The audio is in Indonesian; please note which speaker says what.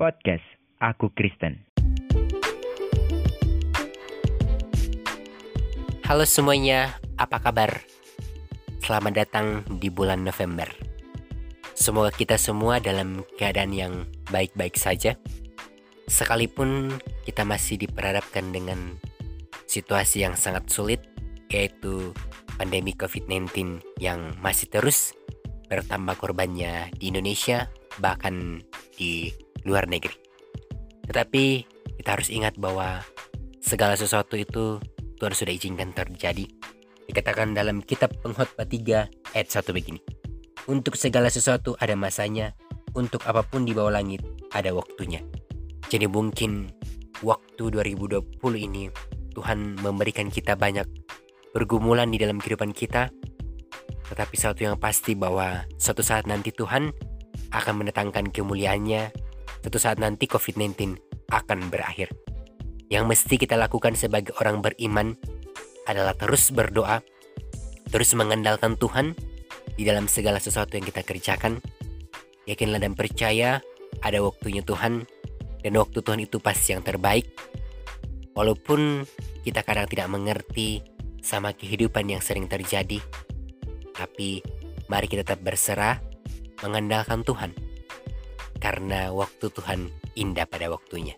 Speaker 1: Podcast Aku Kristen.
Speaker 2: Halo semuanya, apa kabar? Selamat datang di bulan November. Semoga kita semua dalam keadaan yang baik-baik saja. Sekalipun kita masih diperhadapkan dengan situasi yang sangat sulit, yaitu pandemi COVID-19 yang masih terus bertambah korbannya di Indonesia, bahkan di luar negeri. Tetapi kita harus ingat bahwa segala sesuatu itu Tuhan sudah izinkan terjadi. Dikatakan dalam kitab pengkhotbah 3 ayat 1 begini. Untuk segala sesuatu ada masanya, untuk apa pun di bawah langit ada waktunya. Jadi mungkin waktu 2020 ini Tuhan memberikan kita banyak pergumulan di dalam kehidupan kita. Tetapi satu yang pasti bahwa suatu saat nanti Tuhan akan mendatangkan kemuliaannya. Suatu saat nanti COVID-19 akan berakhir. Yang mesti kita lakukan sebagai orang beriman adalah terus berdoa, terus mengandalkan Tuhan di dalam segala sesuatu yang kita kerjakan. Yakinlah dan percaya ada waktunya Tuhan dan waktu Tuhan itu pasti yang terbaik. Walaupun kita kadang tidak mengerti sama kehidupan yang sering terjadi, tapi mari kita tetap berserah mengandalkan Tuhan. Karena waktu Tuhan indah pada waktunya.